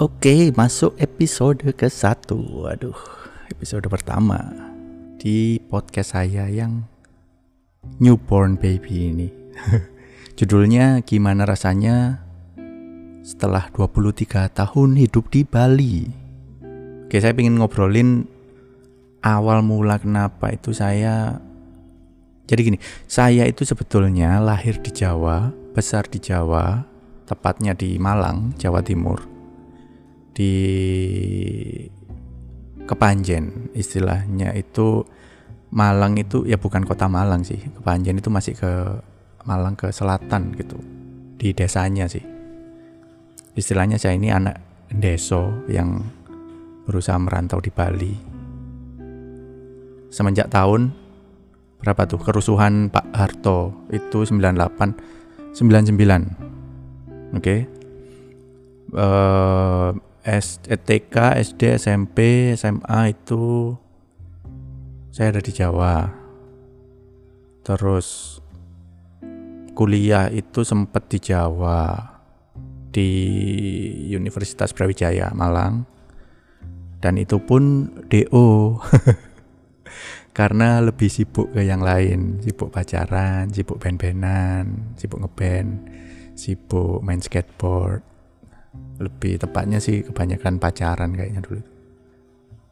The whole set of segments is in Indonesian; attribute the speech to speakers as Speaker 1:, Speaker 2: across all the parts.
Speaker 1: Oke, masuk episode ke satu. Waduh, episode pertama di podcast saya yang newborn baby ini. Judulnya gimana rasanya setelah 23 tahun hidup di Bali. Oke, saya ingin ngobrolin awal mula kenapa itu saya jadi gini, saya itu sebetulnya lahir di Jawa, besar di Jawa, tepatnya di Malang, Jawa Timur. Di Kepanjen istilahnya itu Malang itu ya bukan kota Malang sih. Kepanjen itu masih ke Malang ke selatan gitu. Di desanya sih. Istilahnya saya ini anak deso yang berusaha merantau di Bali. Semenjak tahun berapa tuh kerusuhan Pak Harto itu 98 99 oke okay. uh, STK SD SMP SMA itu saya ada di Jawa. Terus kuliah itu sempat di Jawa di Universitas Brawijaya Malang. Dan itu pun DO karena lebih sibuk ke yang lain. Sibuk pacaran sibuk band-bandan sibuk ngeband sibuk main skateboard lebih tepatnya sih kebanyakan pacaran kayaknya dulu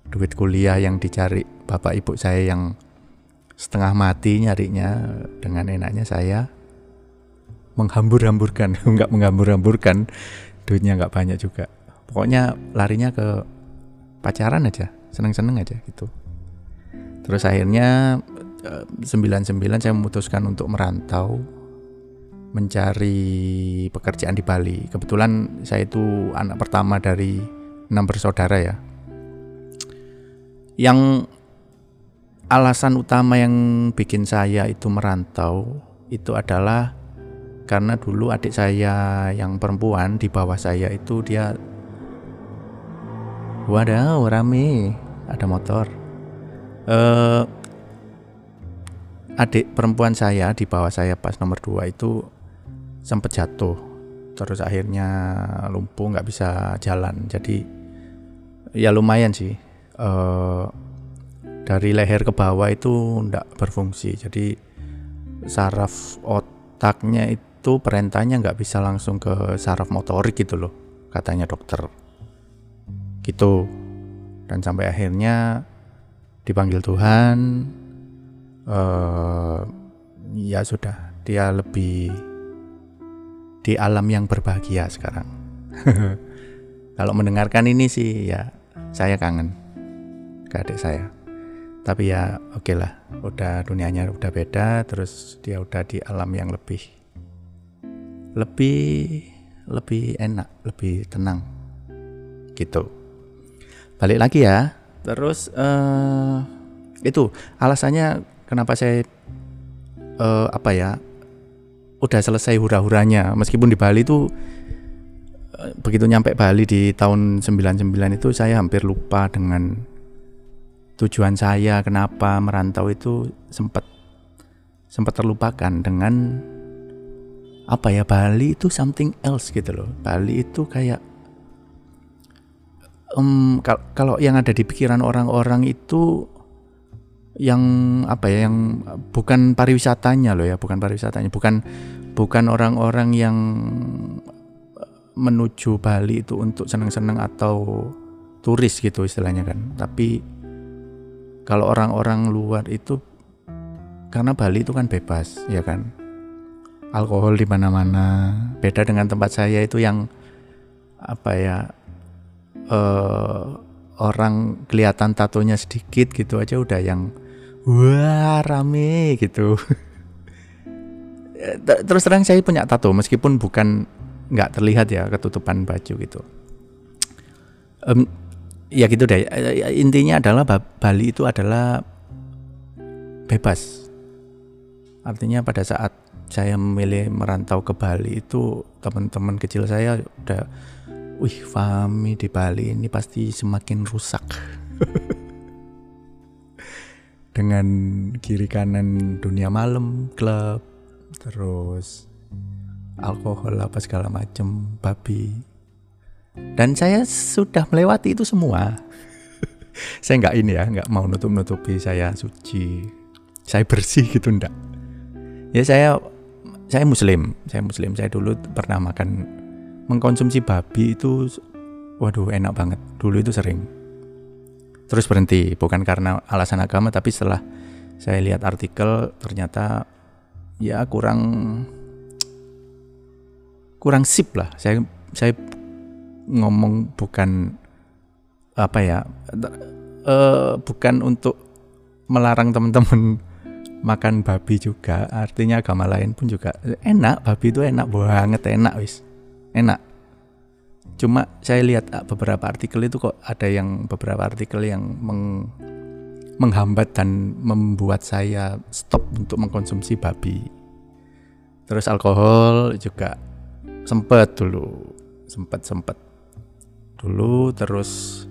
Speaker 1: duit kuliah yang dicari bapak ibu saya yang setengah mati nyarinya dengan enaknya saya menghambur-hamburkan. Nggak menghambur-hamburkan duitnya nggak banyak juga. Pokoknya larinya ke pacaran aja seneng-seneng aja gitu. Terus akhirnya 99 eh, saya memutuskan untuk merantau mencari pekerjaan di Bali. Kebetulan saya itu anak pertama dari enam bersaudara ya. Yang alasan utama yang bikin saya itu merantau itu adalah karena dulu adik saya yang perempuan di bawah saya itu dia Waduh, rame, ada motor uh, adik perempuan saya di bawah saya pas nomor dua itu sempat jatuh. Terus akhirnya lumpuh nggak bisa jalan. Jadi ya lumayan sih. Uh, dari leher ke bawah itu nggak berfungsi. Jadi saraf otaknya itu perintahnya nggak bisa langsung ke saraf motorik gitu loh katanya dokter. Gitu. Dan sampai akhirnya dipanggil Tuhan uh, ya sudah dia lebih di alam yang berbahagia sekarang. Kalau mendengarkan ini sih ya saya kangen ke adik saya. Tapi ya oke okay lah udah dunianya udah beda terus dia udah di alam yang lebih lebih lebih enak lebih tenang gitu. Balik lagi ya. Terus uh, itu alasannya kenapa saya uh, apa ya udah selesai hura-huranya. Meskipun di Bali itu uh, begitu nyampe Bali di tahun 99 itu saya hampir lupa dengan tujuan saya kenapa merantau itu sempat sempat terlupakan dengan apa ya Bali itu something else gitu loh. Bali itu kayak um, kalau yang ada di pikiran orang-orang itu yang apa ya yang bukan pariwisatanya loh ya bukan pariwisatanya bukan bukan orang-orang yang menuju Bali itu untuk senang-senang atau turis gitu istilahnya kan. Tapi kalau orang-orang luar itu karena Bali itu kan bebas ya kan? Alkohol di mana-mana. Beda dengan tempat saya itu yang apa ya uh, orang kelihatan tatonya sedikit gitu aja udah yang wah rame gitu. Terus terang saya punya tato meskipun bukan nggak terlihat ya ketutupan baju gitu. Um, ya gitu deh. Intinya adalah Bali itu adalah bebas. Artinya pada saat saya memilih merantau ke Bali itu teman-teman kecil saya udah wih Fami di Bali ini pasti semakin rusak dengan kiri kanan dunia malam klub terus alkohol apa segala macem babi. Dan saya sudah melewati itu semua. Saya nggak ini ya nggak mau nutup nutupi saya suci saya bersih gitu ndak. Ya saya saya muslim saya muslim. Saya dulu pernah makan mengkonsumsi babi itu waduh enak banget. Dulu itu sering terus berhenti. Bukan karena alasan agama tapi setelah saya lihat artikel ternyata ya kurang kurang sip lah. Saya saya ngomong bukan apa ya uh, bukan untuk melarang teman-teman makan babi juga. Artinya agama lain pun juga enak babi itu enak banget enak wis. Enak cuma saya lihat ah, beberapa artikel itu kok ada yang beberapa artikel yang meng, menghambat dan membuat saya stop untuk mengkonsumsi babi. Terus alkohol juga sempet dulu sempet sempet dulu. Terus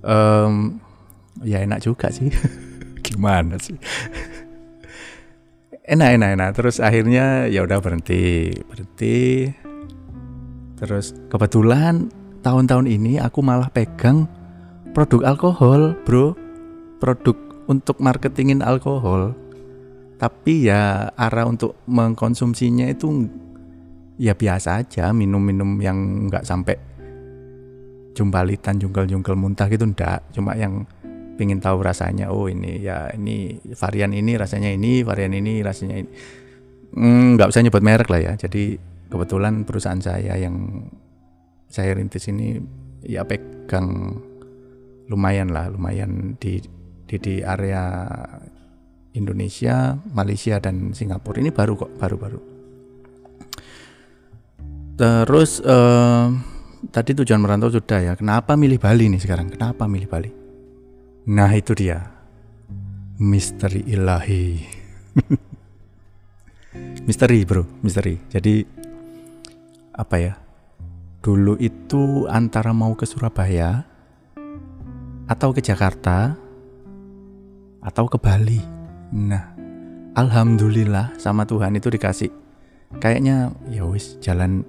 Speaker 1: um, ya enak juga sih. Gimana sih? Enak enak enak. Terus akhirnya ya udah berhenti berhenti terus kebetulan tahun-tahun ini aku malah pegang produk alkohol bro. Produk untuk marketingin alkohol. Tapi ya arah untuk mengkonsumsinya itu ya biasa aja. Minum-minum yang nggak sampai jumpalitan jungkel-jungkel muntah gitu ndak. Cuma yang ingin tahu rasanya oh ini ya ini varian ini rasanya ini varian ini rasanya ini. Hmm, nggak mm, usah nyebut merek lah ya. Jadi kebetulan perusahaan saya yang saya rintis ini ya pegang lumayan lah lumayan di di, di area Indonesia Malaysia dan Singapura. Ini baru kok baru-baru. Terus uh, tadi tujuan merantau sudah ya. Kenapa milih Bali nih sekarang? Kenapa milih Bali? Nah itu dia. Misteri ilahi. Misteri bro. Misteri. Jadi Apa ya Dulu itu antara mau ke Surabaya Atau ke Jakarta Atau ke Bali. Nah Alhamdulillah sama Tuhan itu dikasih. Kayaknya ya wis jalan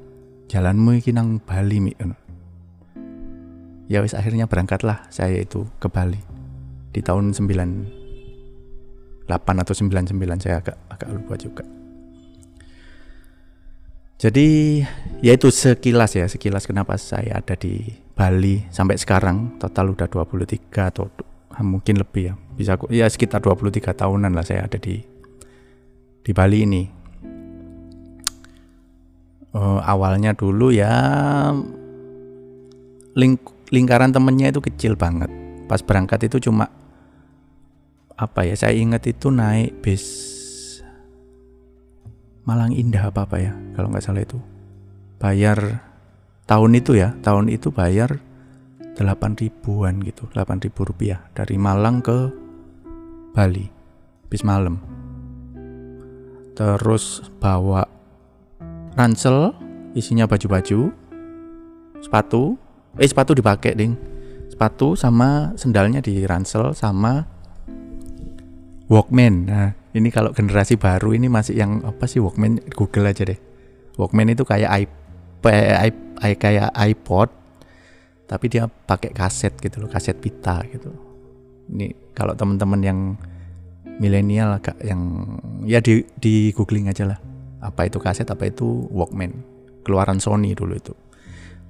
Speaker 1: jalanmu iki nang Bali mi. Ya wis akhirnya berangkatlah saya itu ke Bali. Di tahun 98 atau 99 saya agak agak lupa juga. Jadi ya itu sekilas ya, sekilas kenapa saya ada di Bali sampai sekarang total udah 23 atau mungkin lebih ya. Bisa ya sekitar 23 tahunan lah saya ada di di Bali ini. Uh, awalnya dulu ya ling lingkaran temennya itu kecil banget. Pas berangkat itu cuma apa ya saya ingat itu naik bis Malang Indah apa apa ya kalau nggak salah itu. Bayar tahun itu ya tahun itu bayar 8 ribuan gitu 8 ribu rupiah dari Malang ke Bali bis malam. Terus bawa ransel isinya baju-baju sepatu eh sepatu dipakai ding. Sepatu sama sendalnya di ransel sama Walkman. Nah, ini kalau generasi baru ini masih yang apa sih Walkman? Google aja deh. Walkman itu kayak iPad, kayak iPod, tapi dia pakai kaset gitu loh, kaset pita gitu. Ini kalau teman-teman yang milenial agak yang ya di di googling aja lah. Apa itu kaset, apa itu Walkman. Keluaran Sony dulu itu.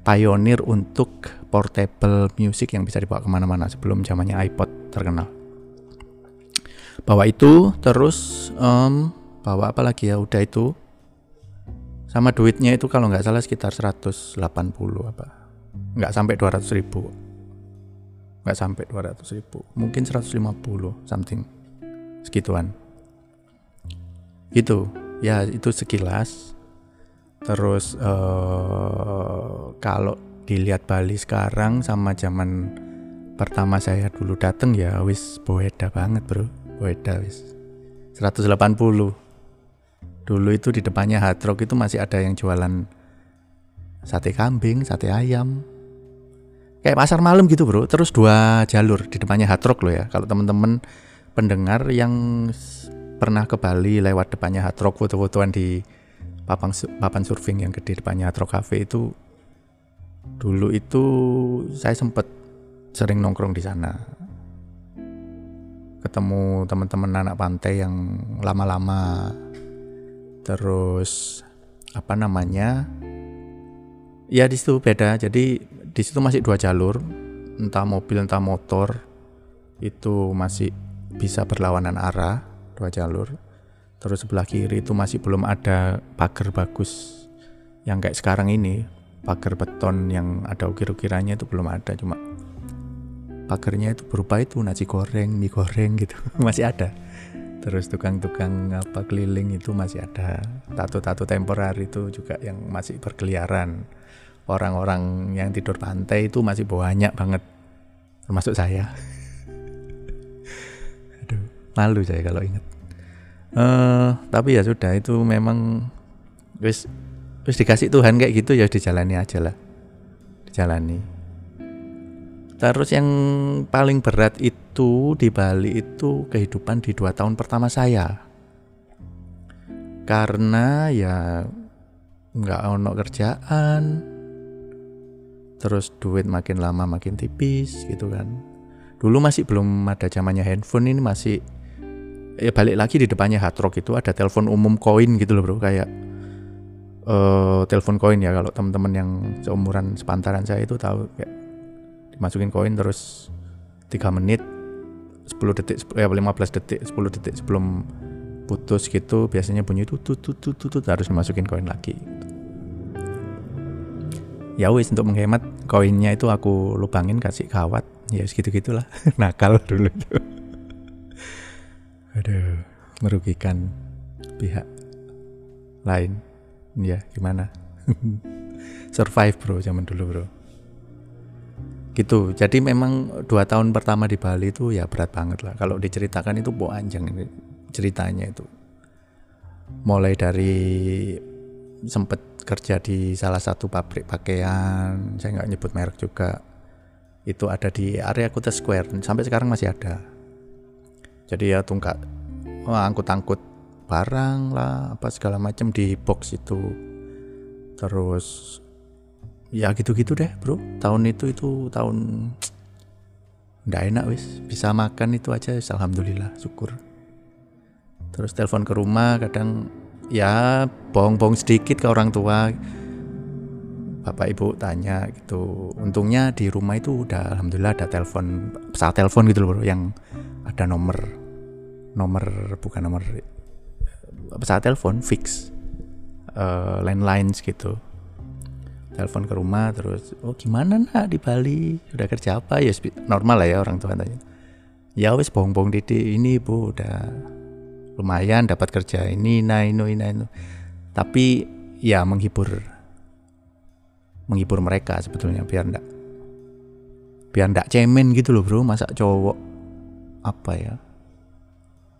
Speaker 1: Pioneer untuk portable music yang bisa dibawa ke mana-mana sebelum zamannya iPod terkenal bawa itu terus um, bawa apa lagi ya? Udah itu. Sama duitnya itu kalau nggak salah sekitar 180 apa. Nggak sampai 200 ribu. Nggak sampai 200 ribu. Mungkin 150 something. Segituan. Gitu. Ya itu sekilas. Terus uh, kalau dilihat Bali sekarang sama zaman pertama saya dulu dateng ya wis boeda banget bro Weda wis. 180. Dulu itu di depannya Hard Rock itu masih ada yang jualan sate kambing, sate ayam. Kayak pasar malam gitu, Bro. Terus dua jalur di depannya Hard Rock loh ya. Kalau teman-teman pendengar yang pernah ke Bali lewat depannya Hard Rock foto-fotoan di papan papan surfing yang gede depannya Hard Rock Cafe itu dulu itu saya sempat sering nongkrong di sana ketemu teman-teman anak pantai yang lama-lama. Terus apa namanya? Ya di situ beda. Jadi di situ masih dua jalur. Entah mobil entah motor. Itu masih bisa berlawanan arah dua jalur. Terus sebelah kiri itu masih belum ada pagar bagus yang kayak sekarang ini. Pagar beton yang ada ukir-ukirannya itu belum ada cuma pagarnya itu berupa itu nasi goreng mie goreng gitu. Masih ada. Terus tukang-tukang apa keliling itu masih ada. Tato-tato temporer itu juga yang masih berkeliaran. Orang-orang yang tidur pantai itu masih banyak banget. Termasuk saya. Aduh malu saya kalau ingat. Uh, tapi ya sudah itu memang wis wis dikasih Tuhan kayak gitu ya dijalani aja lah. Dijalani Terus yang paling berat itu di Bali itu kehidupan di dua tahun pertama saya. Karena ya nggak ono kerjaan, terus duit makin lama makin tipis gitu kan. Dulu masih belum ada zamannya handphone ini masih ya balik lagi di depannya hard rock itu ada telepon umum koin gitu loh bro kayak uh, telepon koin ya kalau teman-teman yang seumuran sepantaran saya itu tahu kayak dimasukin koin terus 3 menit 10 detik ya 15 detik 10 detik sebelum putus gitu biasanya bunyi tut tut tut tut, harus dimasukin koin lagi. Ya wis untuk menghemat koinnya itu aku lubangin kasih kawat ya segitu gitulah nakal dulu itu. Aduh merugikan pihak lain. Ya gimana? Survive bro zaman dulu bro gitu. Jadi memang dua tahun pertama di Bali itu ya berat banget lah. Kalau diceritakan itu bu anjing ini ceritanya itu. Mulai dari sempet kerja di salah satu pabrik pakaian saya nggak nyebut merek juga. Itu ada di area Kuta Square. Sampai sekarang masih ada. Jadi ya tungkak oh, angkut-angkut barang lah apa segala macam di box itu. Terus ya gitu-gitu deh bro. Tahun itu itu tahun nggak enak wis. Bisa makan itu aja alhamdulillah syukur. Terus telepon ke rumah kadang ya bohong-bohong sedikit ke orang tua. Bapak ibu tanya gitu. Untungnya di rumah itu udah alhamdulillah ada telepon pesawat telepon gitu loh bro yang ada nomor nomor bukan nomor pesawat telepon fix uh, landlines gitu telepon ke rumah terus oh gimana nak di Bali? Udah kerja apa? Ya normal lah ya orang tua tanya. Ya wes bohong-bohong didi ini bu udah lumayan dapat kerja ini nah ini ini, ini. tapi ya menghibur menghibur mereka sebetulnya biar ndak biar ndak cemen gitu loh bro. Masa cowok apa ya?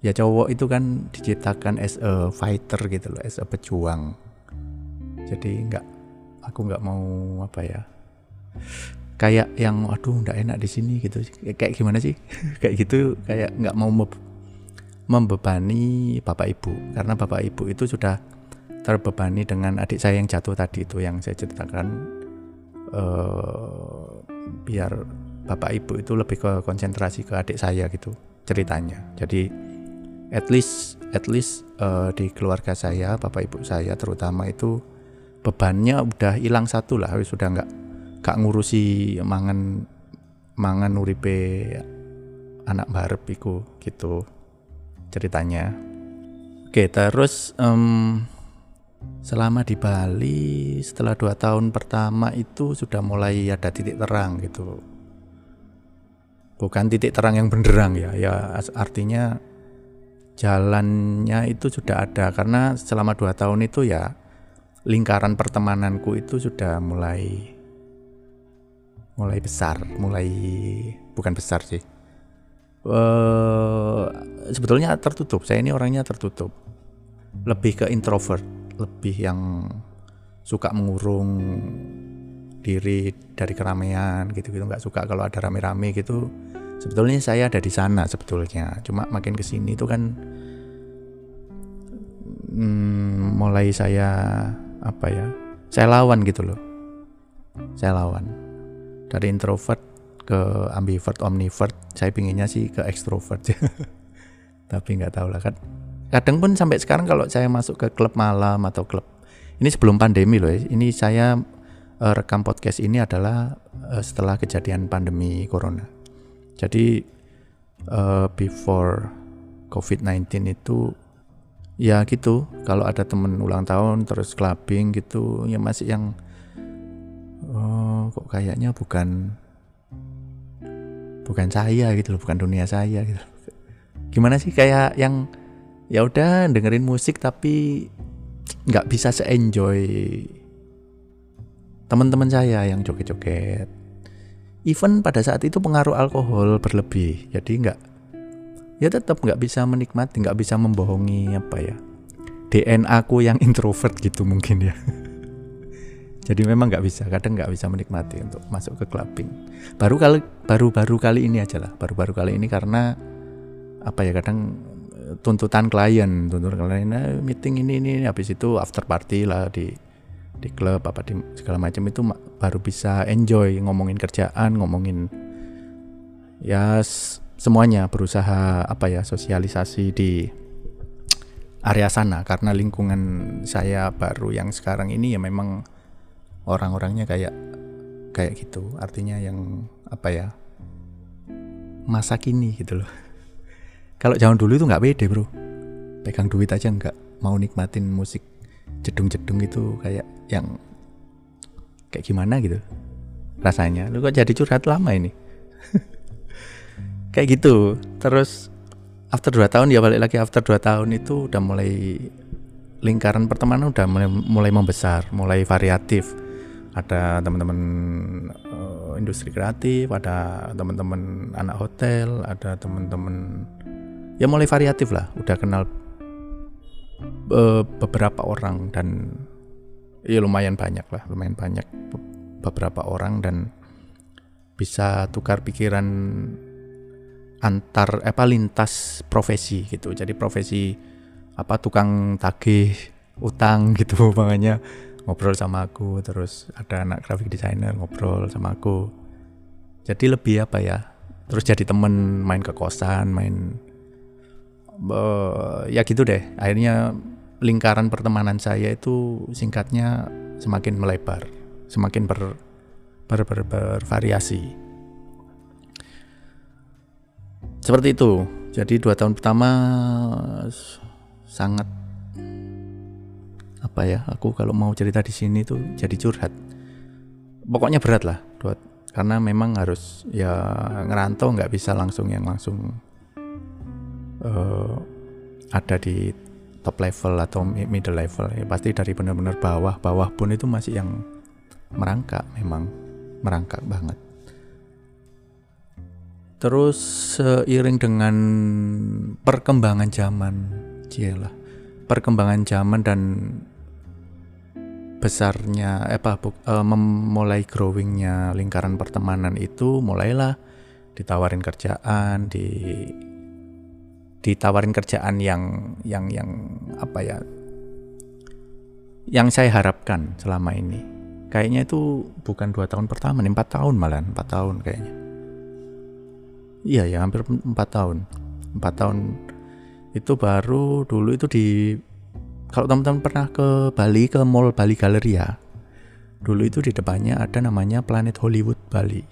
Speaker 1: Ya cowok itu kan diciptakan as a fighter gitu loh as a pejuang. Jadi nggak aku nggak mau apa ya kayak yang aduh nggak enak di sini gitu. Kayak gimana sih? Kayak gitu kayak nggak mau membebani bapak ibu. Karena bapak ibu itu sudah terbebani dengan adik saya yang jatuh tadi itu yang saya ceritakan uh, biar bapak ibu itu lebih ke konsentrasi ke adik saya gitu ceritanya. Jadi at least at least uh, di keluarga saya bapak ibu saya terutama itu bebannya udah hilang satu lah sudah nggak nggak ngurusi mangan mangan uripe anak barep iku gitu ceritanya. Oke terus um, selama di Bali setelah dua tahun pertama itu sudah mulai ada titik terang gitu. Bukan titik terang yang benderang ya ya artinya jalannya itu sudah ada. Karena selama dua tahun itu ya lingkaran pertemananku itu sudah mulai mulai besar, mulai bukan besar sih. Uh, sebetulnya tertutup. Saya ini orangnya tertutup. Lebih ke introvert, lebih yang suka mengurung diri dari keramaian gitu-gitu nggak suka kalau ada rame-rame gitu sebetulnya saya ada di sana sebetulnya cuma makin ke sini itu kan hmm, mulai saya apa ya saya lawan gitu loh. Saya lawan. Dari introvert ke ambivert omnivert saya pinginnya sih ke extrovert. Tapi nggak tahu lah kan. Kadang pun sampai sekarang kalau saya masuk ke klub malam atau klub ini sebelum pandemi loh ya. ini saya uh, rekam podcast ini adalah uh, setelah kejadian pandemi corona. Jadi uh, before COVID-19 itu ya gitu. Kalau ada temen ulang tahun terus clubbing gitu ya masih yang oh, kok kayaknya bukan bukan saya gitu loh bukan dunia saya gitu gimana sih kayak yang ya udah dengerin musik tapi nggak bisa se-enjoy teman-teman saya yang joget-joget. Even pada saat itu pengaruh alkohol berlebih jadi nggak ya tetap nggak bisa menikmati nggak bisa membohongi apa ya DNA aku yang introvert gitu mungkin ya. Jadi memang nggak bisa kadang nggak bisa menikmati untuk masuk ke clubbing. Baru kali baru baru kali ini aja lah baru baru kali ini karena apa ya kadang eh, tuntutan klien tuntutan klien nah, meeting ini ini habis itu after party lah di di klub apa di segala macam itu baru bisa enjoy ngomongin kerjaan ngomongin ya semuanya berusaha apa ya sosialisasi di area sana. Karena lingkungan saya baru yang sekarang ini ya memang orang-orangnya kayak kayak gitu. Artinya yang apa ya masa kini gitu loh. Kalau zaman dulu itu nggak pede bro. Pegang duit aja nggak mau nikmatin musik jedung-jedung itu kayak yang kayak gimana gitu. Rasanya. Lu kok jadi curhat lama ini kayak gitu. Terus after 2 tahun ya balik lagi after 2 tahun itu udah mulai lingkaran pertemanan udah mulai, mulai membesar mulai variatif. Ada teman-teman uh, industri kreatif ada teman-teman anak hotel ada teman-teman ya mulai variatif lah. Udah kenal beberapa orang dan ya lumayan banyak lah lumayan banyak beberapa orang dan bisa tukar pikiran antar apa lintas profesi gitu. Jadi profesi apa tukang tagih utang gitu makanya ngobrol sama aku terus ada anak graphic designer ngobrol sama aku. Jadi lebih apa ya terus jadi temen main ke kosan main uh, ya gitu deh. Akhirnya lingkaran pertemanan saya itu singkatnya semakin melebar semakin ber, ber, ber, bervariasi seperti itu. Jadi dua tahun pertama sangat apa ya aku kalau mau cerita di sini tuh jadi curhat. Pokoknya berat lah buat karena memang harus ya ngerantau nggak bisa langsung yang langsung uh, ada di top level atau middle level. Ya pasti dari benar-benar bawah bawah pun itu masih yang merangkak memang merangkak banget Terus seiring dengan perkembangan zaman, cialah, perkembangan zaman dan besarnya eh, apa uh, memulai growingnya lingkaran pertemanan itu mulailah ditawarin kerjaan di ditawarin kerjaan yang yang yang apa ya yang saya harapkan selama ini. Kayaknya itu bukan dua tahun pertama nih empat tahun malah empat tahun kayaknya iya ya hampir empat tahun. Empat tahun itu baru dulu itu di kalau teman-teman pernah ke Bali ke Mall Bali Galleria dulu itu di depannya ada namanya Planet Hollywood Bali.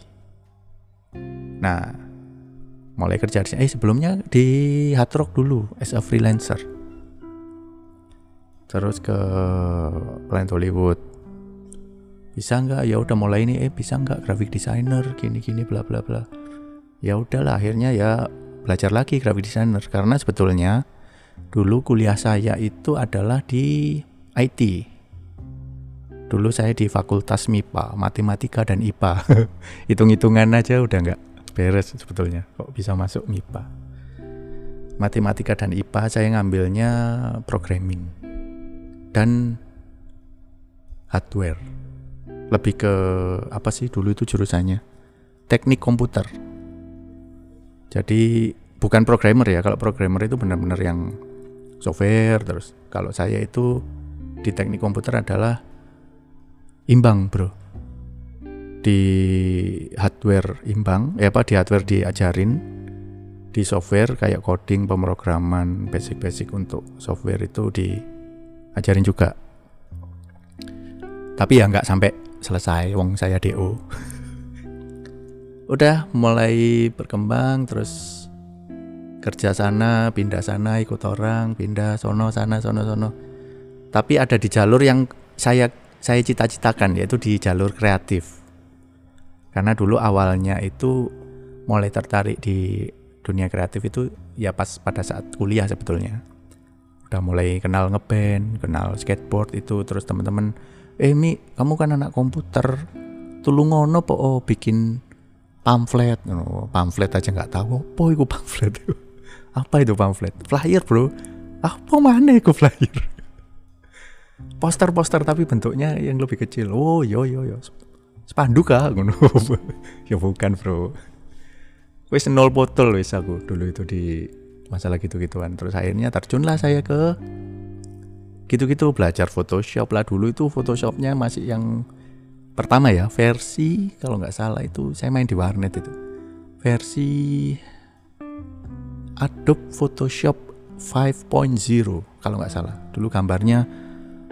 Speaker 1: Nah mulai kerja di eh sebelumnya di Hard Rock dulu as a freelancer. Terus ke Planet Hollywood. Bisa nggak? Ya udah mulai ini eh bisa nggak graphic designer gini gini bla bla bla ya udahlah akhirnya ya belajar lagi graphic designer karena sebetulnya dulu kuliah saya itu adalah di IT. Dulu saya di Fakultas MIPA, Matematika dan IPA. Hitung-hitungan aja udah nggak beres sebetulnya. Kok bisa masuk MIPA? Matematika dan IPA saya ngambilnya programming dan hardware. Lebih ke apa sih dulu itu jurusannya? Teknik komputer jadi bukan programmer ya. Kalau programmer itu benar-benar yang software terus. Kalau saya itu di teknik komputer adalah imbang, Bro. di hardware imbang ya apa di hardware diajarin di software kayak coding pemrograman basic-basic untuk software itu diajarin juga tapi ya nggak sampai selesai wong saya DO udah mulai berkembang terus kerja sana pindah sana ikut orang pindah sono sana sono sono. Tapi ada di jalur yang saya saya cita-citakan yaitu di jalur kreatif. Karena dulu awalnya itu mulai tertarik di dunia kreatif itu ya pas pada saat kuliah sebetulnya. Udah mulai kenal ngeband kenal skateboard itu terus teman-teman eh mi kamu kan anak komputer. Tulungono po oh, bikin pamflet pamflet aja nggak tahu apa itu pamflet apa itu pamflet? Flyer bro. Apa mana itu flyer? Poster-poster tapi bentuknya yang lebih kecil. Oh yo yo yo spanduk kah ya bukan bro. Wis nol botol wis aku. Dulu itu di masalah gitu-gituan. Terus akhirnya terjunlah saya ke gitu-gitu belajar Photoshop lah. Dulu itu Photoshopnya masih yang pertama ya versi kalau nggak salah itu saya main di warnet itu versi Adobe Photoshop 5.0 kalau nggak salah. Dulu gambarnya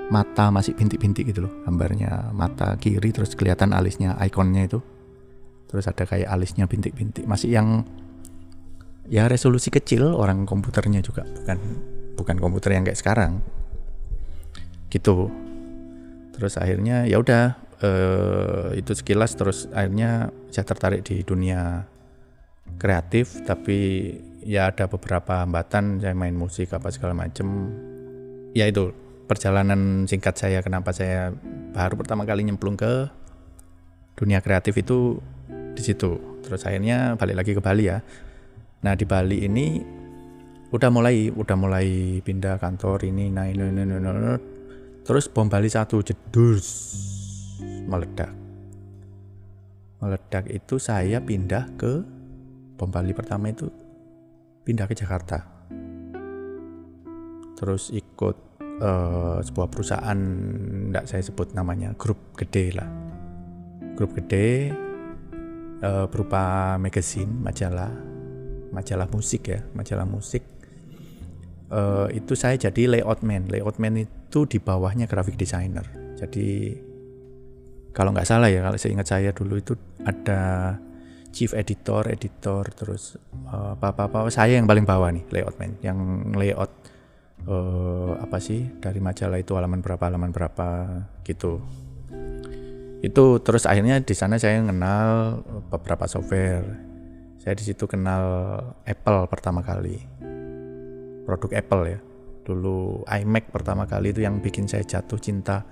Speaker 1: mata masih bintik-bintik gitu loh. Gambarnya mata kiri terus kelihatan alisnya, ikonnya itu. Terus ada kayak alisnya bintik-bintik. Masih yang ya resolusi kecil orang komputernya juga bukan bukan komputer yang kayak sekarang. Gitu. Terus akhirnya ya udah eh, itu sekilas terus akhirnya saya tertarik di dunia kreatif tapi ya ada beberapa hambatan saya main musik apa segala macem. Ya itu perjalanan singkat saya kenapa saya baru pertama kali nyemplung ke dunia kreatif itu di situ. Terus akhirnya balik lagi ke Bali ya. Nah di Bali ini udah mulai udah mulai pindah kantor ini nah ini, ini, ini, ini. terus bom Bali satu jedus meledak. Meledak itu saya pindah ke bom Bali pertama itu pindah ke Jakarta. Terus ikut uh, sebuah perusahaan tidak saya sebut namanya grup gede lah. Grup gede uh, berupa magazine majalah majalah musik ya majalah musik. Uh, itu saya jadi layout man. Layout man itu di bawahnya graphic designer. Jadi kalau nggak salah ya kalau saya ingat saya dulu itu ada chief editor, editor, terus uh, apa-apa saya yang paling bawah nih layout man, yang layout uh, apa sih dari majalah itu halaman berapa halaman berapa gitu. Itu terus akhirnya di sana saya kenal beberapa software. Saya di situ kenal Apple pertama kali. Produk Apple ya. Dulu iMac pertama kali itu yang bikin saya jatuh cinta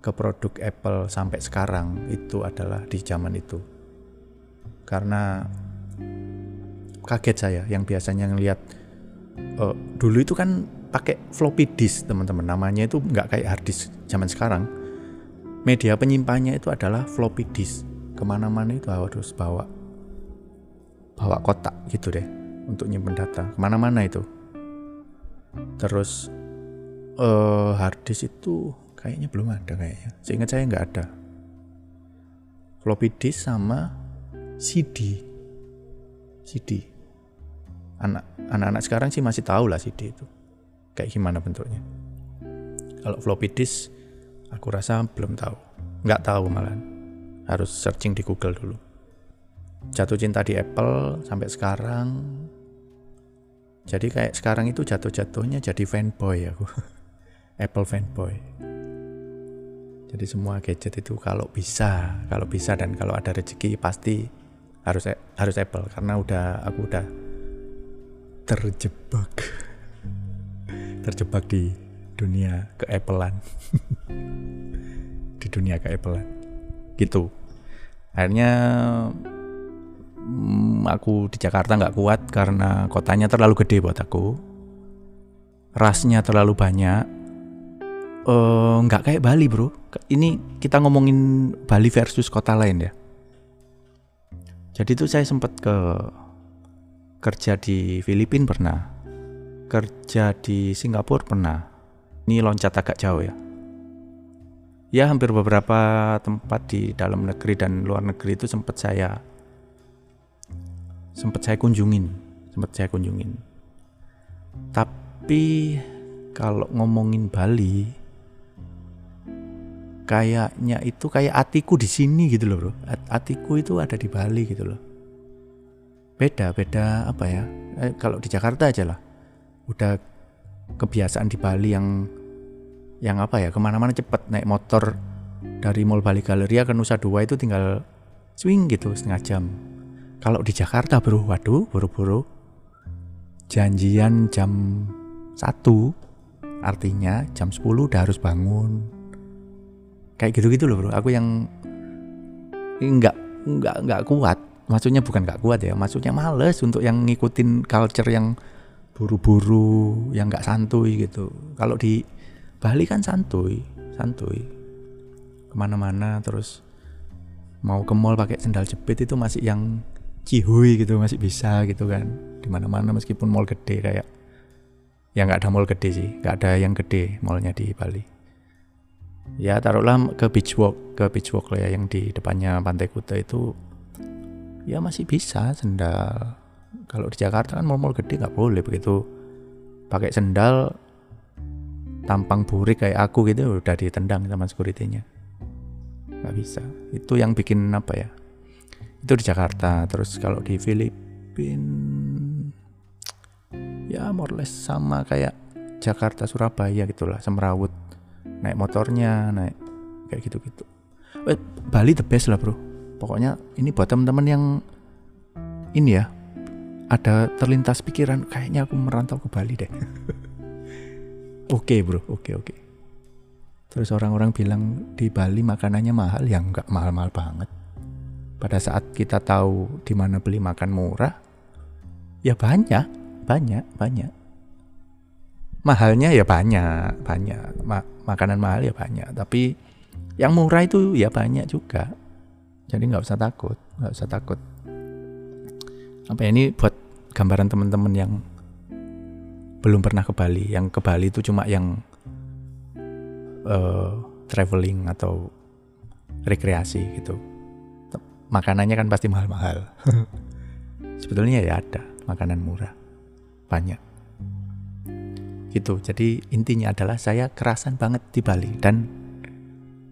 Speaker 1: ke produk Apple sampai sekarang itu adalah di zaman itu. Karena kaget saya yang biasanya ngelihat uh, dulu itu kan pakai floppy disk teman-teman. Namanya itu nggak kayak hard disk zaman sekarang. Media penyimpannya itu adalah floppy disk. Ke mana-mana itu harus bawa bawa kotak gitu deh untuk nyimpen data. Ke mana-mana itu. Terus uh, hard disk itu kayaknya belum ada kayaknya. Seingat saya nggak ada. Floppy disk sama CD CD anak anak-anak sekarang sih masih tahu lah CD itu. Kayak gimana bentuknya. Kalau floppy disk aku rasa belum tahu. Nggak tahu malah harus searching di Google dulu. Jatuh cinta di Apple sampai sekarang. Jadi kayak sekarang itu jatuh-jatuhnya jadi fanboy aku. Apple fanboy jadi semua gadget itu kalau bisa kalau bisa dan kalau ada rezeki pasti harus harus Apple karena udah aku udah terjebak. Terjebak di dunia ke Applean di dunia ke Applean gitu. Akhirnya hmm, aku di Jakarta nggak kuat karena kotanya terlalu gede buat aku. Rasnya terlalu banyak. Eh, nggak uh, kayak Bali bro ini kita ngomongin Bali versus kota lain ya jadi itu saya sempat ke kerja di Filipina pernah, kerja di Singapura pernah. Ini loncat agak jauh ya. ya hampir beberapa tempat di dalam negeri dan luar negeri itu sempat saya sempat saya kunjungin sempat saya kunjungin tapi kalau ngomongin Bali kayaknya itu kayak atiku di sini gitu loh bro. Atiku itu ada di Bali gitu loh. Beda beda apa ya? Eh, kalau di Jakarta aja lah. Udah kebiasaan di Bali yang yang apa ya? Ke mana-mana cepet. Naik motor dari Mall Bali Galeria ke Nusa Dua itu tinggal swing gitu setengah jam. Kalau di Jakarta bro waduh buru-buru. Janjian jam satu artinya jam 10 udah harus bangun kayak gitu-gitu loh bro. Aku yang nggak nggak nggak kuat. Maksudnya bukan nggak kuat ya maksudnya males untuk yang ngikutin culture yang buru-buru yang nggak santuy gitu. Kalau di Bali kan santuy santuy. Ke mana-mana terus mau ke mall pakai sendal jepit itu masih yang cihui gitu masih bisa gitu kan. Di mana-mana meskipun mall gede kayak ya nggak ada mall gede sih nggak ada yang gede mallnya di Bali ya taruhlah ke beach walk ke beach walk lah ya yang di depannya Pantai Kuta itu. Ya masih bisa sendal. Kalau di Jakarta kan mall-mall gede nggak boleh begitu. Pakai sendal tampang burik kayak aku gitu udah ditendang sama securitynya. Nggak bisa. Itu yang bikin apa ya? Itu di Jakarta. Terus kalau di Filipina ya more less sama kayak Jakarta Surabaya gitulah semrawut naik motornya naik kayak gitu-gitu eh, Bali the best lah bro pokoknya ini buat teman-teman yang ini ya ada terlintas pikiran kayaknya aku merantau ke Bali deh. oke okay, bro, oke okay, oke. Okay. Terus orang-orang bilang di Bali makanannya mahal, ya nggak mahal-mahal banget. Pada saat kita tahu di mana beli makan murah, ya banyak, banyak, banyak. Mahalnya ya banyak, banyak. Ma makanan mahal ya banyak. Tapi yang murah itu ya banyak juga. Jadi nggak usah takut, nggak usah takut apa ya, ini buat gambaran teman-teman yang belum pernah ke Bali yang ke Bali itu cuma yang uh, traveling atau rekreasi gitu makanannya kan pasti mahal-mahal sebetulnya ya ada makanan murah banyak gitu. Jadi intinya adalah saya kerasan banget di Bali dan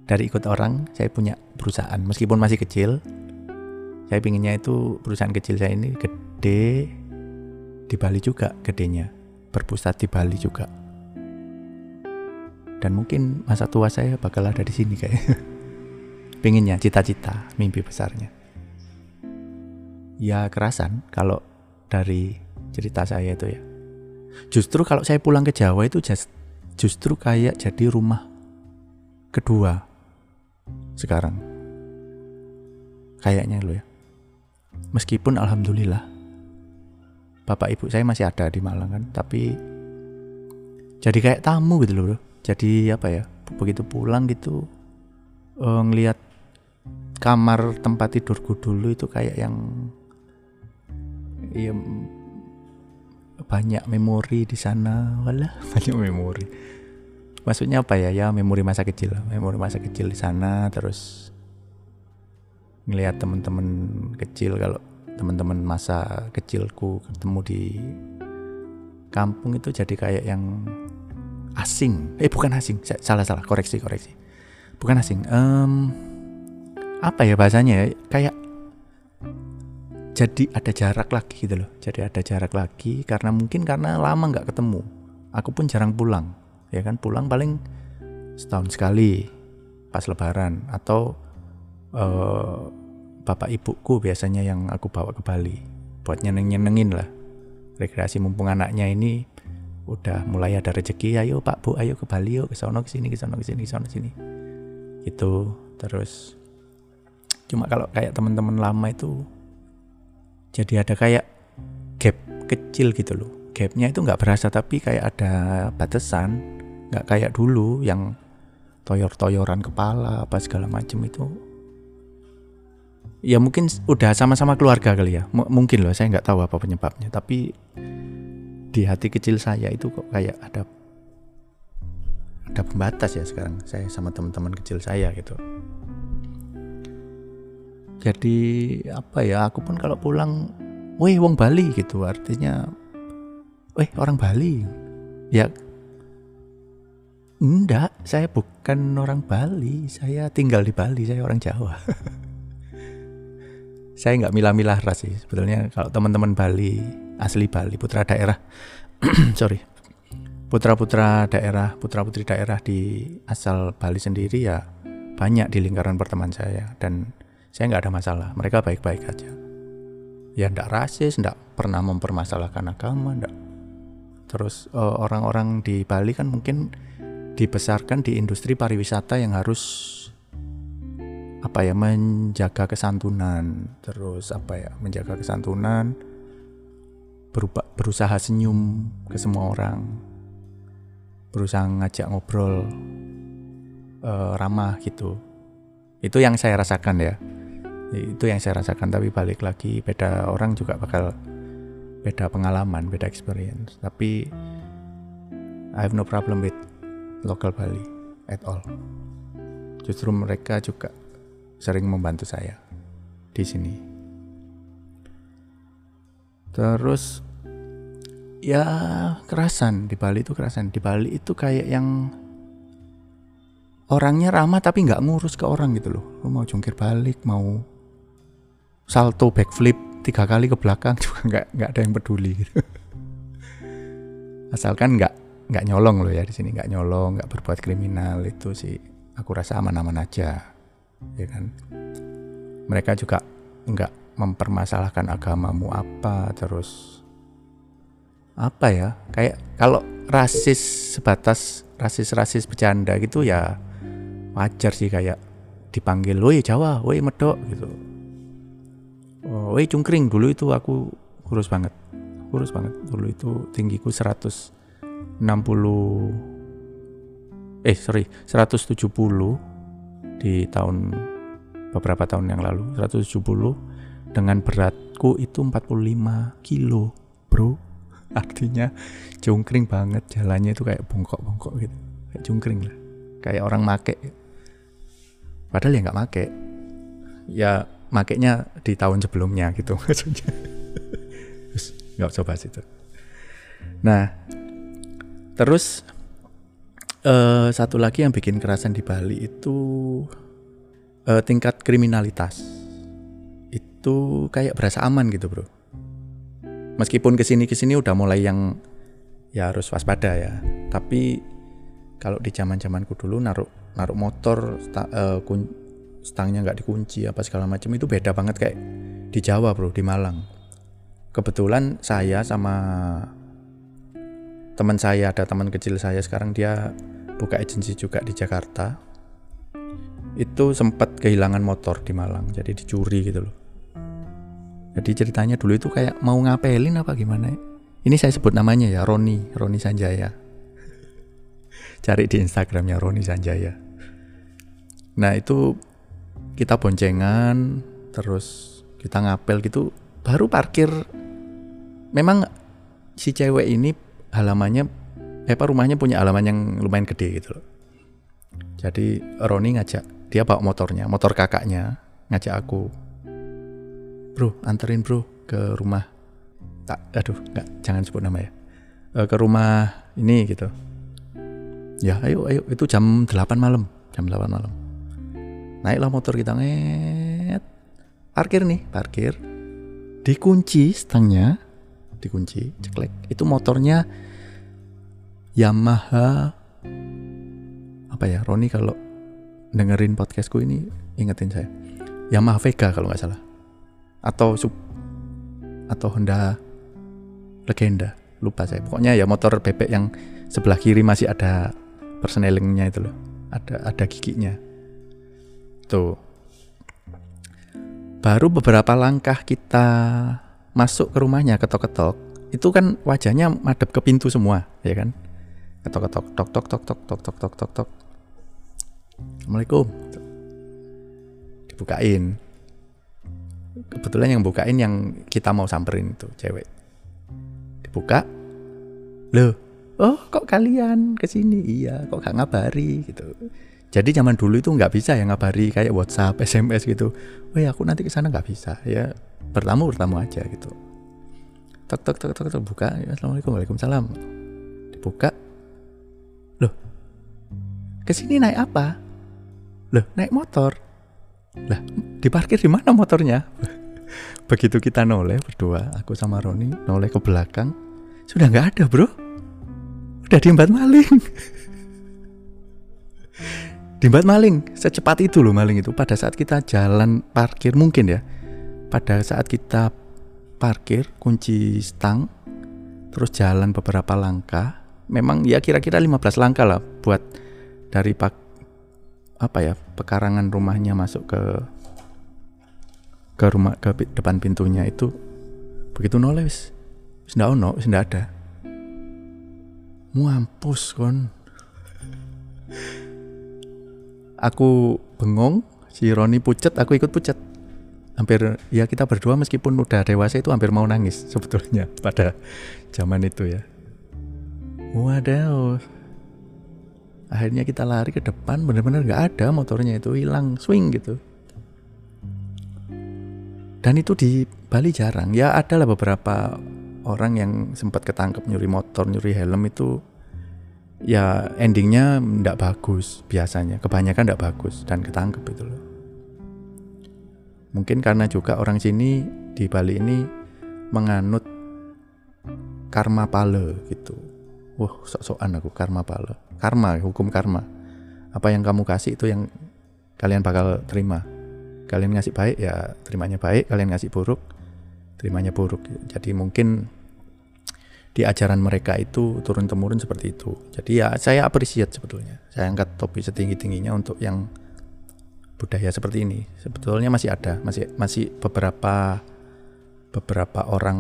Speaker 1: dari ikut orang saya punya perusahaan. Meskipun masih kecil saya pinginnya itu perusahaan kecil saya ini gede di Bali juga gedenya berpusat di Bali juga. Dan mungkin masa tua saya bakal ada di sini kayak pinginnya cita-cita mimpi besarnya. Ya kerasan kalau dari cerita saya itu ya justru kalau saya pulang ke Jawa itu just, justru kayak jadi rumah kedua sekarang. Kayaknya lo ya. Meskipun alhamdulillah bapak ibu saya masih ada di Malang kan tapi jadi kayak tamu gitu loh jadi apa ya begitu pulang gitu uh, ngelihat kamar tempat tidurku dulu itu kayak yang ya banyak memori di sana. Walah banyak memori. Maksudnya apa ya? Ya memori masa kecil. Memori masa kecil di sana terus ngelihat teman-teman kecil. Kalau teman-teman masa kecilku ketemu di kampung itu jadi kayak yang asing. Eh bukan asing. Salah salah. Koreksi koreksi. Bukan asing. Um, apa ya bahasanya ya? Kayak jadi ada jarak lagi gitu loh. Jadi ada jarak lagi karena mungkin karena lama nggak ketemu. Aku pun jarang pulang ya kan? Pulang paling setahun sekali pas lebaran atau uh, bapak ibuku biasanya yang aku bawa ke Bali buat nyeneng-nyenengin lah. Rekreasi mumpung anaknya ini udah mulai ada rezeki ayo pak bu ayo ke Bali yuk ke sono ke sini ke sono ke sini ke sono sini. Itu terus. Cuma kalau kayak teman-teman lama itu jadi ada kayak gap kecil gitu loh. Gapnya itu nggak berasa tapi kayak ada batasan. Nggak kayak dulu yang toyor-toyoran kepala apa segala macem itu. Ya mungkin udah sama-sama keluarga kali ya. M mungkin loh saya nggak tahu apa penyebabnya. Tapi di hati kecil saya itu kok kayak ada ada pembatas ya sekarang saya sama teman-teman kecil saya gitu jadi apa ya aku pun kalau pulang weh wong Bali gitu artinya weh orang Bali. Ya enggak saya bukan orang Bali saya tinggal di Bali saya orang Jawa. Saya nggak milah-milah ras sih sebetulnya kalau teman-teman Bali asli Bali putra daerah sorry putra-putra daerah putra-putri daerah di asal Bali sendiri ya banyak di lingkaran pertemanan saya dan saya nggak ada masalah. Mereka baik-baik aja. Ya ndak rasis ndak pernah mempermasalahkan agama ndak. Terus eh, orang-orang di Bali kan mungkin dibesarkan di industri pariwisata yang harus apa ya menjaga kesantunan. Terus apa ya menjaga kesantunan berupa, berusaha senyum ke semua orang. Berusaha ngajak ngobrol uh, ramah gitu. Itu yang saya rasakan ya itu yang saya rasakan tapi balik lagi beda orang juga bakal beda pengalaman beda experience tapi I have no problem with local Bali at all justru mereka juga sering membantu saya di sini. Terus ya kerasan di Bali itu kerasan. Di Bali itu kayak yang orangnya ramah tapi nggak ngurus ke orang gitu loh. Lo mau jungkir balik, mau salto backflip tiga kali ke belakang juga nggak nggak ada yang peduli gitu. Asalkan nggak nggak nyolong loh ya di sini nggak nyolong nggak berbuat kriminal itu sih aku rasa aman-aman aja ya kan mereka juga nggak mempermasalahkan agamamu apa terus apa ya kayak kalau rasis sebatas rasis-rasis bercanda gitu ya wajar sih kayak dipanggil woi Jawa woi medok gitu oh, woi cungkring. Dulu itu aku kurus banget. Kurus banget. Dulu itu tinggiku 160 eh sorry 170 di tahun beberapa tahun yang lalu. 170 dengan beratku itu 45 kilo bro. Artinya jungkring banget. Jalannya itu kayak bongkok-bongkok gitu. Kayak jungkring lah. Kayak orang make. Padahal ya nggak make. Ya makainya di tahun sebelumnya gitu. Maksudnya. Terus nggak coba situ nah terus uh, satu lagi yang bikin kerasan di Bali itu uh, tingkat kriminalitas. Itu kayak berasa aman gitu bro. Meskipun ke sini ke sini udah mulai yang ya harus waspada ya. Tapi kalau di zaman zamanku dulu naruh naruh motor sta, uh, kun, stangnya nggak dikunci apa segala macam itu beda banget kayak di Jawa bro di Malang. Kebetulan saya sama teman saya ada teman kecil saya sekarang dia buka agensi juga di Jakarta. Itu sempat kehilangan motor di Malang jadi dicuri gitu loh. Jadi ceritanya dulu itu kayak mau ngapelin apa gimana ini saya sebut namanya ya Roni Roni Sanjaya. Cari di Instagramnya Roni Sanjaya. Nah itu kita boncengan terus kita ngapel gitu baru parkir memang si cewek ini halamannya eh apa rumahnya punya halaman yang lumayan gede gitu loh. Jadi Roni ngajak dia bawa motornya, motor kakaknya ngajak aku. Bro, anterin bro ke rumah. Tak, aduh, nggak, jangan sebut nama ya. E, ke rumah ini gitu. Ya, ayo, ayo, itu jam 8 malam, jam 8 malam. Naiklah motor kita nget. Parkir nih, parkir. Dikunci stangnya, dikunci, ceklek. Itu motornya Yamaha. Apa ya Roni kalau dengerin podcastku ini ingetin saya. Yamaha Vega kalau nggak salah. Atau sub atau Honda Legenda. Lupa saya. Pokoknya ya motor bebek yang sebelah kiri masih ada persnelingnya itu loh. Ada ada giginya tuh baru beberapa langkah kita masuk ke rumahnya ketok-ketok itu kan wajahnya madep ke pintu semua ya kan? Ketok ketok tok tok tok tok tok tok tok tok tok. Assalamualaikum. Dibukain. Kebetulan yang bukain yang kita mau samperin itu cewek. Dibuka. Loh oh kok kalian ke sini iya kok gak ngabari? Gitu jadi zaman dulu itu nggak bisa ya ngabari kayak WhatsApp, SMS gitu. Ya aku nanti ke sana nggak bisa ya bertamu bertamu aja gitu. Tok tok tok tok, tok buka. Ya, Assalamualaikum waalaikumsalam. Dibuka. Loh, ke sini naik apa? Loh, naik motor. Lah, diparkir di mana motornya? Begitu kita noleh berdua, aku sama Roni noleh ke belakang, sudah nggak ada bro. Udah diembat maling. Diembat maling, secepat itu loh maling itu. Pada saat kita jalan parkir mungkin ya. Pada saat kita parkir, kunci stang, terus jalan beberapa langkah. Memang ya kira-kira 15 langkah lah buat dari pak apa ya pekarangan rumahnya masuk ke ke rumah ke depan pintunya itu begitu noleh ndak ono ndak ada muampus kon aku bengong si Roni pucet aku ikut pucet. Hampir ya kita berdua meskipun udah dewasa itu hampir mau nangis sebetulnya pada zaman itu ya. Wadaw. Akhirnya kita lari ke depan bener-bener nggak ada motornya itu hilang swing gitu. Dan itu di Bali jarang. Ya ada lah beberapa orang yang sempat ketangkep nyuri motor nyuri helm itu ya endingnya ndak bagus biasanya. Kebanyakan ndak bagus dan ketangkep itu loh. Mungkin karena juga orang sini di Bali ini menganut karma pale gitu. Wah sok-sokan aku karma pale. Karma hukum karma. Apa yang kamu kasih itu yang kalian bakal terima. Kalian ngasih baik ya terimanya baik. Kalian ngasih buruk terimanya buruk. Jadi mungkin di ajaran mereka itu turun temurun seperti itu. Jadi ya saya appreciate sebetulnya. Saya angkat topi setinggi tingginya untuk yang budaya seperti ini. Sebetulnya masih ada masih masih beberapa beberapa orang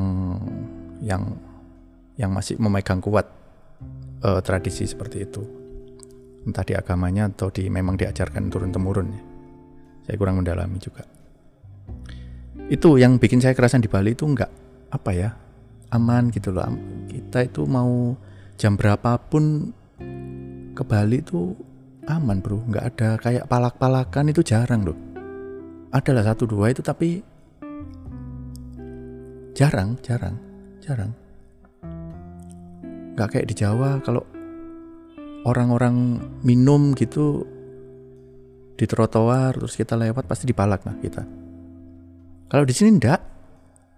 Speaker 1: yang yang masih memegang kuat uh, tradisi seperti itu. Entah di agamanya atau di memang diajarkan turun temurun ya. Saya kurang mendalami juga. Itu yang bikin saya kerasan di Bali itu enggak apa ya aman gitu loh. Kita itu mau jam berapapun ke Bali itu aman bro. Nggak ada kayak palak-palakan itu jarang loh. Adalah satu dua itu tapi jarang jarang jarang. Nggak kayak di Jawa kalau orang-orang minum gitu di trotoar terus kita lewat pasti dipalak nah kita. Kalau di sini ndak.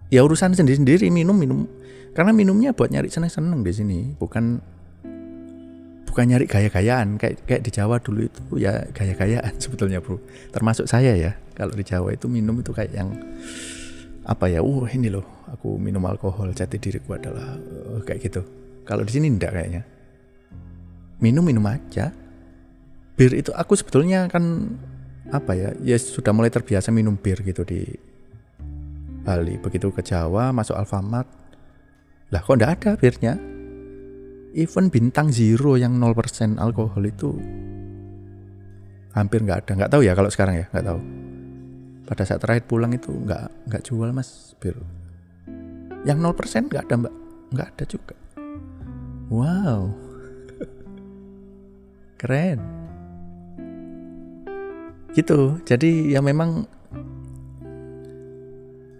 Speaker 1: Ya urusan sendiri-sendiri minum minum karena minumnya buat nyari seneng-seneng di sini bukan bukan nyari gaya-gayaan kayak kayak di Jawa dulu itu ya gaya-gayaan sebetulnya bro termasuk saya ya kalau di Jawa itu minum itu kayak yang apa ya uh ini loh aku minum alkohol jati diriku adalah uh, kayak gitu kalau di sini enggak kayaknya. Minum minum aja. Bir itu aku sebetulnya kan apa ya? Ya sudah mulai terbiasa minum bir gitu di Bali. Begitu ke Jawa masuk Alfamart. Lah kok enggak ada birnya? Even bintang zero yang 0% alkohol itu hampir nggak ada. Nggak tahu ya kalau sekarang ya, nggak tahu. Pada saat terakhir pulang itu nggak nggak jual mas bir. Yang 0% nggak ada mbak, nggak ada juga. Wow. Keren. Gitu. Jadi ya memang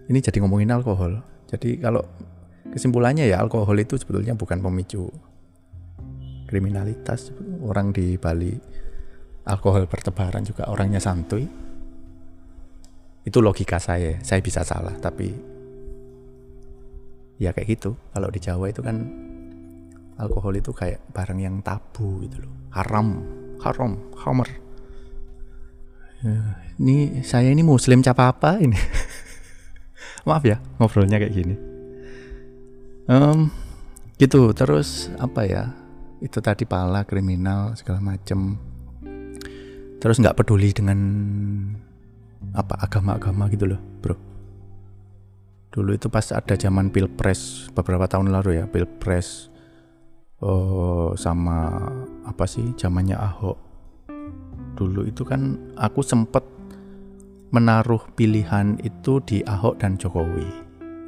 Speaker 1: ini jadi ngomongin alkohol. Jadi kalau kesimpulannya ya alkohol itu sebetulnya bukan pemicu kriminalitas. Orang di Bali alkohol bertebaran juga orangnya santuy. Itu logika saya. Saya bisa salah tapi ya kayak gitu. Kalau di Jawa itu kan alkohol itu kayak barang yang tabu gitu loh haram haram hamer ya, ini saya ini muslim capa apa ini maaf ya ngobrolnya kayak gini um, gitu. Terus apa ya? Itu tadi pala kriminal segala macem. Terus nggak peduli dengan apa agama-agama gitu loh bro. Dulu itu pas ada zaman pilpres beberapa tahun lalu ya pilpres oh, sama apa sih zamannya Ahok. Dulu itu kan aku sempet menaruh pilihan itu di Ahok dan Jokowi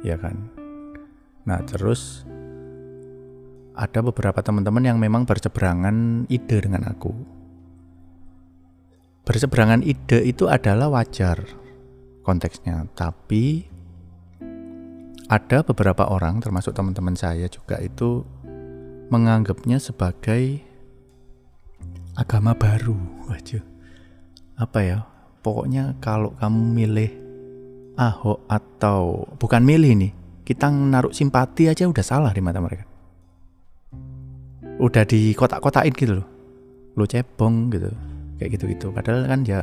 Speaker 1: ya kan nah terus ada beberapa teman-teman yang memang berseberangan ide dengan aku. Berseberangan ide itu adalah wajar konteksnya, tapi ada beberapa orang termasuk teman-teman saya juga itu menganggapnya sebagai agama baru. Wajah. Apa ya? Pokoknya kalau kamu milih Ahok atau bukan milih nih, kita naruh simpati aja udah salah di mata mereka. Udah di kotak-kotakin gitu loh. Lo cebong gitu. Kayak gitu-gitu. Padahal kan ya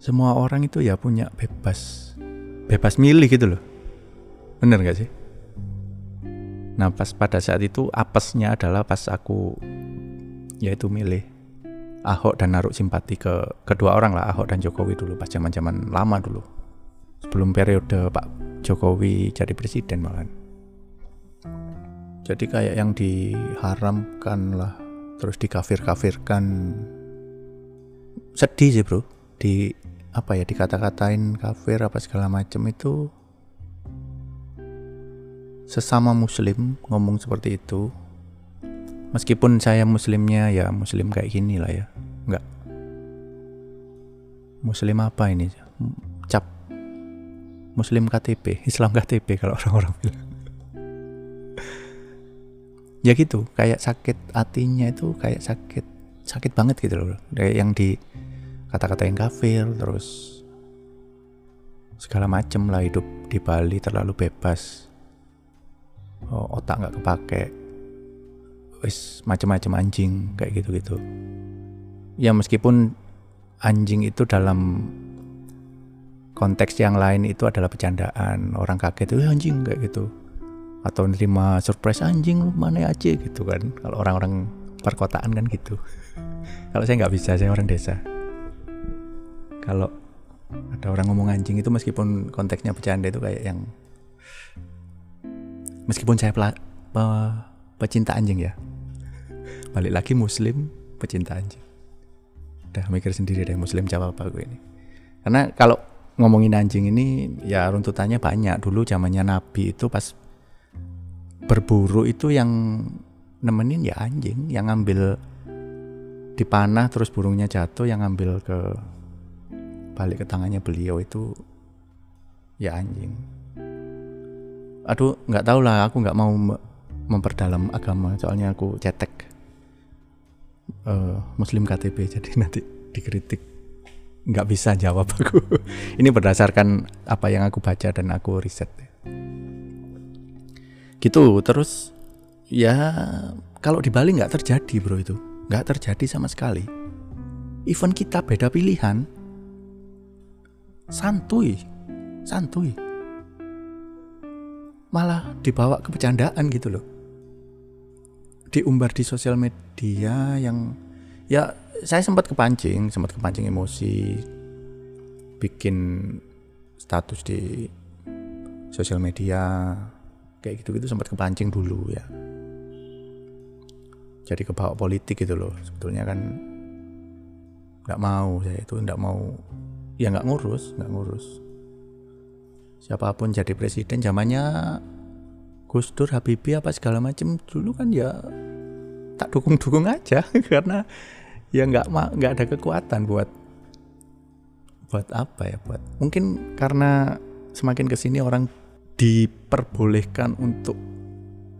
Speaker 1: semua orang itu ya punya bebas bebas milih gitu loh. Bener gak sih? Nah pas pada saat itu apesnya adalah pas aku yaitu milih Ahok dan naruh simpati ke kedua orang lah Ahok dan Jokowi dulu pas zaman zaman lama dulu sebelum periode Pak Jokowi jadi presiden malah jadi kayak yang diharamkan lah terus dikafir-kafirkan. Sedih sih bro. Di apa ya dikata-katain kafir apa segala macam itu sesama muslim ngomong seperti itu. Meskipun saya muslimnya ya muslim kayak gini lah ya. Enggak muslim apa ini muslim KTP Islam KTP kalau orang-orang bilang. Ya gitu kayak sakit hatinya itu kayak sakit sakit banget gitu loh kayak yang di kata-katain kafir terus segala macem lah hidup di Bali terlalu bebas. Oh, otak nggak kepake. Wis macam-macam anjing kayak gitu-gitu. Ya meskipun anjing itu dalam konteks yang lain itu adalah bercandaan. Orang kaget itu anjing kayak gitu. Atau nerima surprise anjing mana aja gitu kan. Kalau orang-orang perkotaan kan gitu. Kalau saya nggak bisa saya orang desa. Kalau ada orang ngomong anjing itu meskipun konteksnya bercanda itu kayak yang meskipun saya pecinta anjing ya. Balik lagi muslim pecinta anjing. Udah mikir sendiri deh muslim jawab apa gue ini. Karena kalau ngomongin anjing ini ya runtutannya banyak. Dulu zamannya nabi itu pas berburu itu yang nemenin ya anjing yang ngambil dipanah terus burungnya jatuh yang ngambil ke balik ke tangannya beliau itu ya anjing. Aduh nggak tahu lah aku nggak mau memperdalam agama soalnya aku cetek uh, Muslim KTP jadi nanti dikritik nggak bisa jawab aku. Ini berdasarkan apa yang aku baca dan aku riset. Gitu terus ya kalau di Bali nggak terjadi bro itu. Nggak terjadi sama sekali. Event kita beda pilihan. Santuy santuy. Malah dibawa ke bercandaan gitu loh. Diumbar di sosial media yang ya saya sempat kepancing, sempat kepancing emosi, bikin status di sosial media kayak gitu-gitu sempat kepancing dulu ya. Jadi kebawa politik gitu loh. Sebetulnya kan nggak mau saya itu nggak mau ya nggak ngurus, nggak ngurus. Siapa pun jadi presiden zamannya Gus Dur, Habibie apa segala macam dulu kan ya tak dukung-dukung aja karena ya nggak nggak ada kekuatan buat buat apa ya buat mungkin karena semakin ke sini orang diperbolehkan untuk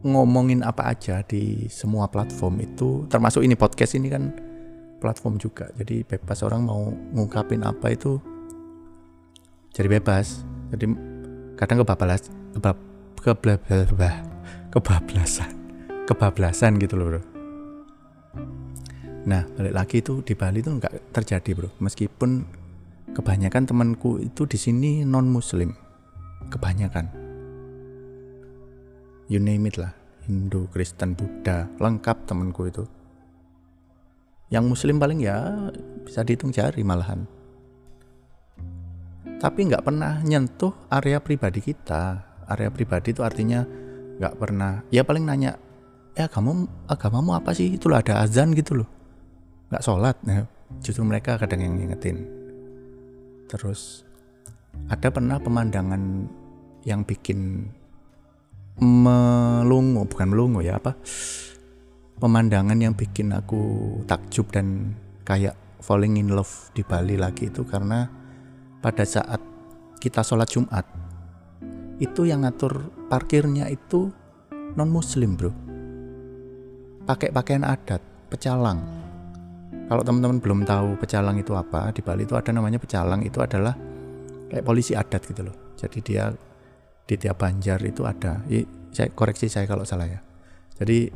Speaker 1: ngomongin apa aja di semua platform itu termasuk ini podcast ini kan platform juga. Jadi bebas orang mau ngungkapin apa itu jadi bebas. Jadi kadang kebablas kebab kebablasan kebablasan gitu loh bro nah balik lagi itu di Bali itu nggak terjadi bro. Meskipun kebanyakan temanku itu di sini non muslim kebanyakan. You name it lah. Hindu Kristen Buddha lengkap temanku itu. Yang muslim paling ya bisa dihitung jari malahan. Tapi nggak pernah nyentuh area pribadi kita. Area pribadi itu artinya nggak pernah ya paling nanya ya kamu agamamu apa sih? Itulah ada azan gitu loh nggak sholat nah, justru mereka kadang yang ngingetin. Terus ada pernah pemandangan yang bikin melungu bukan melungu ya apa? Pemandangan yang bikin aku takjub dan kayak falling in love di Bali lagi itu karena pada saat kita sholat Jumat itu yang ngatur parkirnya itu non muslim bro. Pakai pakaian adat pecalang kalau teman-teman belum tahu pecalang itu apa di Bali itu ada namanya pecalang itu adalah kayak polisi adat gitu loh. Jadi dia di tiap banjar itu ada. I, saya koreksi saya kalau salah ya. Jadi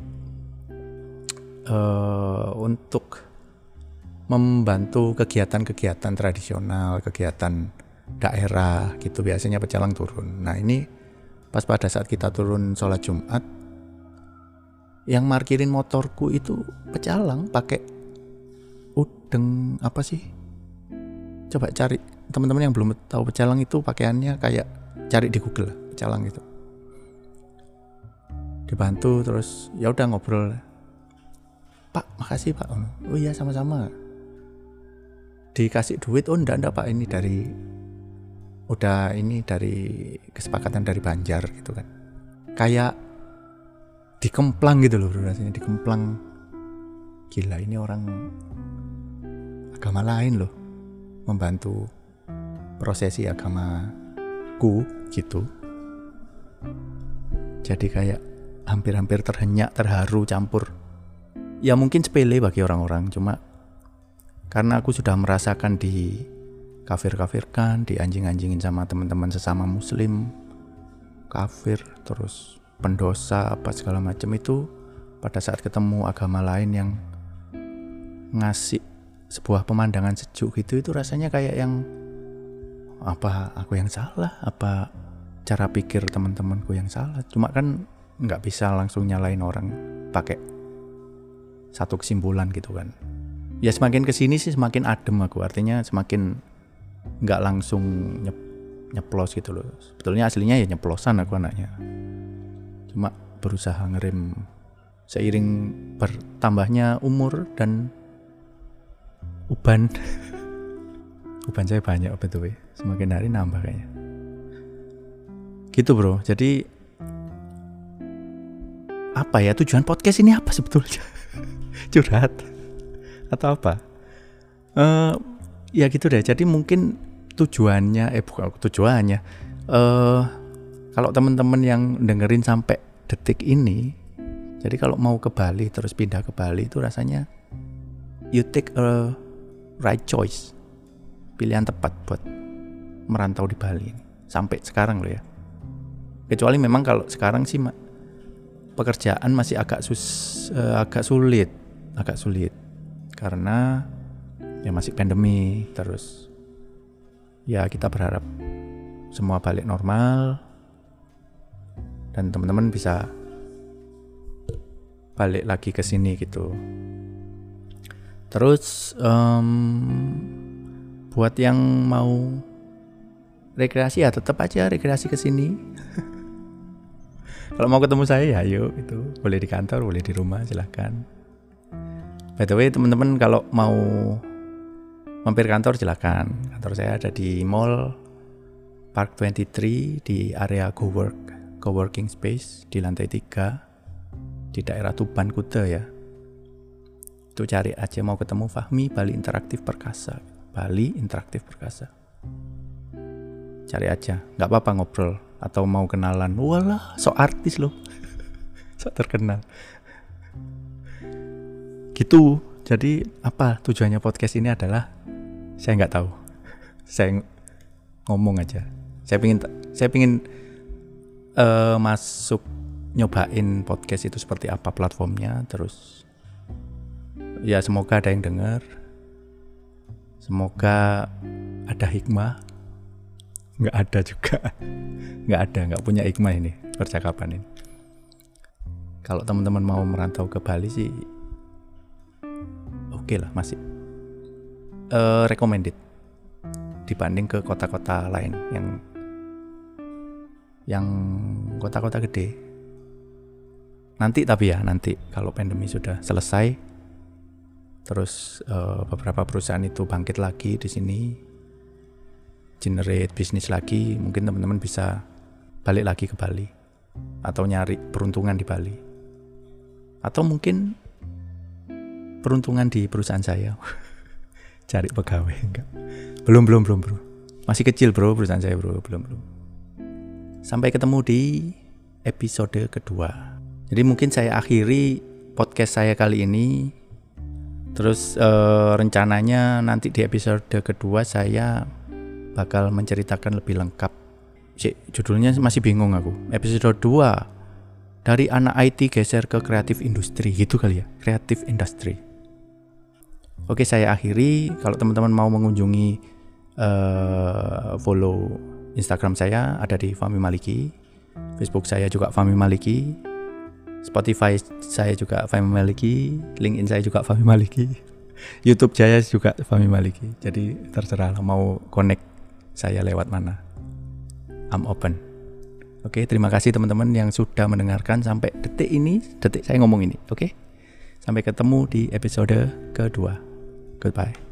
Speaker 1: uh, untuk membantu kegiatan-kegiatan tradisional kegiatan daerah gitu biasanya pecalang turun. Nah ini pas pada saat kita turun sholat Jumat, yang markirin motorku itu pecalang pakai udeng apa sih? Coba cari teman-teman yang belum tahu pecalang itu pakaiannya kayak cari di Google pecalang itu. Dibantu terus ya udah ngobrol. Pak, makasih Pak. Oh iya sama-sama. Dikasih duit, oh enggak enggak Pak ini dari udah ini dari kesepakatan dari Banjar gitu kan kayak dikemplang gitu loh rasanya dikemplang gila ini orang agama lain loh. Membantu prosesi agamaku gitu. Jadi kayak hampir-hampir terhenyak terharu campur. Ya mungkin sepele bagi orang-orang cuma karena aku sudah merasakan di kafir-kafirkan, dianjing-anjingin sama teman-teman sesama muslim, kafir, terus pendosa apa segala macam itu pada saat ketemu agama lain yang ngasih sebuah pemandangan sejuk gitu itu rasanya kayak yang apa aku yang salah? Apa cara pikir teman-temanku yang salah? Cuma kan nggak bisa langsung nyalain orang pakai satu kesimpulan gitu kan. Ya semakin ke sini sih semakin adem aku artinya semakin nggak langsung nyep, nyeplos gitu loh. Sebetulnya aslinya ya nyeplosan aku anaknya. Cuma berusaha ngerem seiring bertambahnya umur dan uban. Uban saya banyak betul semakin hari nambah kayaknya. Gitu bro. Jadi apa ya? Tujuan podcast ini apa sebetulnya? Curhat? Atau apa? Uh, ya gitu deh. Jadi mungkin tujuannya eh bukan tujuannya. Uh, kalau teman-teman yang dengerin sampai detik ini jadi kalau mau ke Bali terus pindah ke Bali itu rasanya you take a right choice. Pilihan tepat buat merantau di Bali ini. Sampai sekarang loh ya. Kecuali memang kalau sekarang sih pekerjaan masih agak sus uh, agak sulit agak sulit. Karena ya masih pandemi terus. Ya kita berharap semua balik normal dan teman-teman bisa balik lagi ke sini gitu terus um, buat yang mau rekreasi ya tetap aja rekreasi ke sini kalau mau ketemu saya ya yuk itu boleh di kantor boleh di rumah silahkan by the way teman-teman kalau mau mampir kantor silakan. Kantor saya ada di Mall Park 23 di area cowork, coworking space di lantai 3 di daerah Tuban Kuta ya. Itu cari aja mau ketemu Fahmi Bali Interaktif Perkasa. Bali Interaktif Perkasa. Cari aja, nggak apa-apa ngobrol atau mau kenalan. Walah, so artis loh. so terkenal. Gitu. Jadi apa tujuannya podcast ini adalah saya nggak tahu saya ngomong aja saya pingin saya pingin uh, masuk nyobain podcast itu seperti apa platformnya terus ya semoga ada yang dengar. Semoga ada hikmah. Nggak ada juga. Nggak ada nggak punya hikmah ini percakapan ini. Kalau teman-teman mau merantau ke Bali sih oke okay lah masih. Uh, recommended. Dibanding ke kota-kota lain yang yang kota-kota gede. Nanti tapi ya nanti kalau pandemi sudah selesai, terus uh, beberapa perusahaan itu bangkit lagi di sini, generate bisnis lagi, mungkin teman-teman bisa balik lagi ke Bali atau nyari peruntungan di Bali. Atau mungkin peruntungan di perusahaan saya. Cari pegawai enggak. Belum belum belum, Bro. Masih kecil, Bro, perusahaan saya, Bro. Belum belum. Sampai ketemu di episode kedua. Jadi mungkin saya akhiri podcast saya kali ini. Terus eh, rencananya nanti di episode kedua saya bakal menceritakan lebih lengkap. Si, judulnya masih bingung aku. Episode 2 dari anak IT geser ke kreatif industri gitu kali ya, kreatif industri. Oke, saya akhiri. Kalau teman-teman mau mengunjungi uh, follow Instagram saya ada di Fami Maliki, Facebook saya juga Fami Maliki, Spotify saya juga Fami Maliki, LinkedIn saya juga Fami Maliki, YouTube saya juga Fami Maliki. Jadi terserah mau connect saya lewat mana. I'm open. Oke, terima kasih teman-teman yang sudah mendengarkan sampai detik ini, detik saya ngomong ini. Oke, sampai ketemu di episode kedua. Goodbye.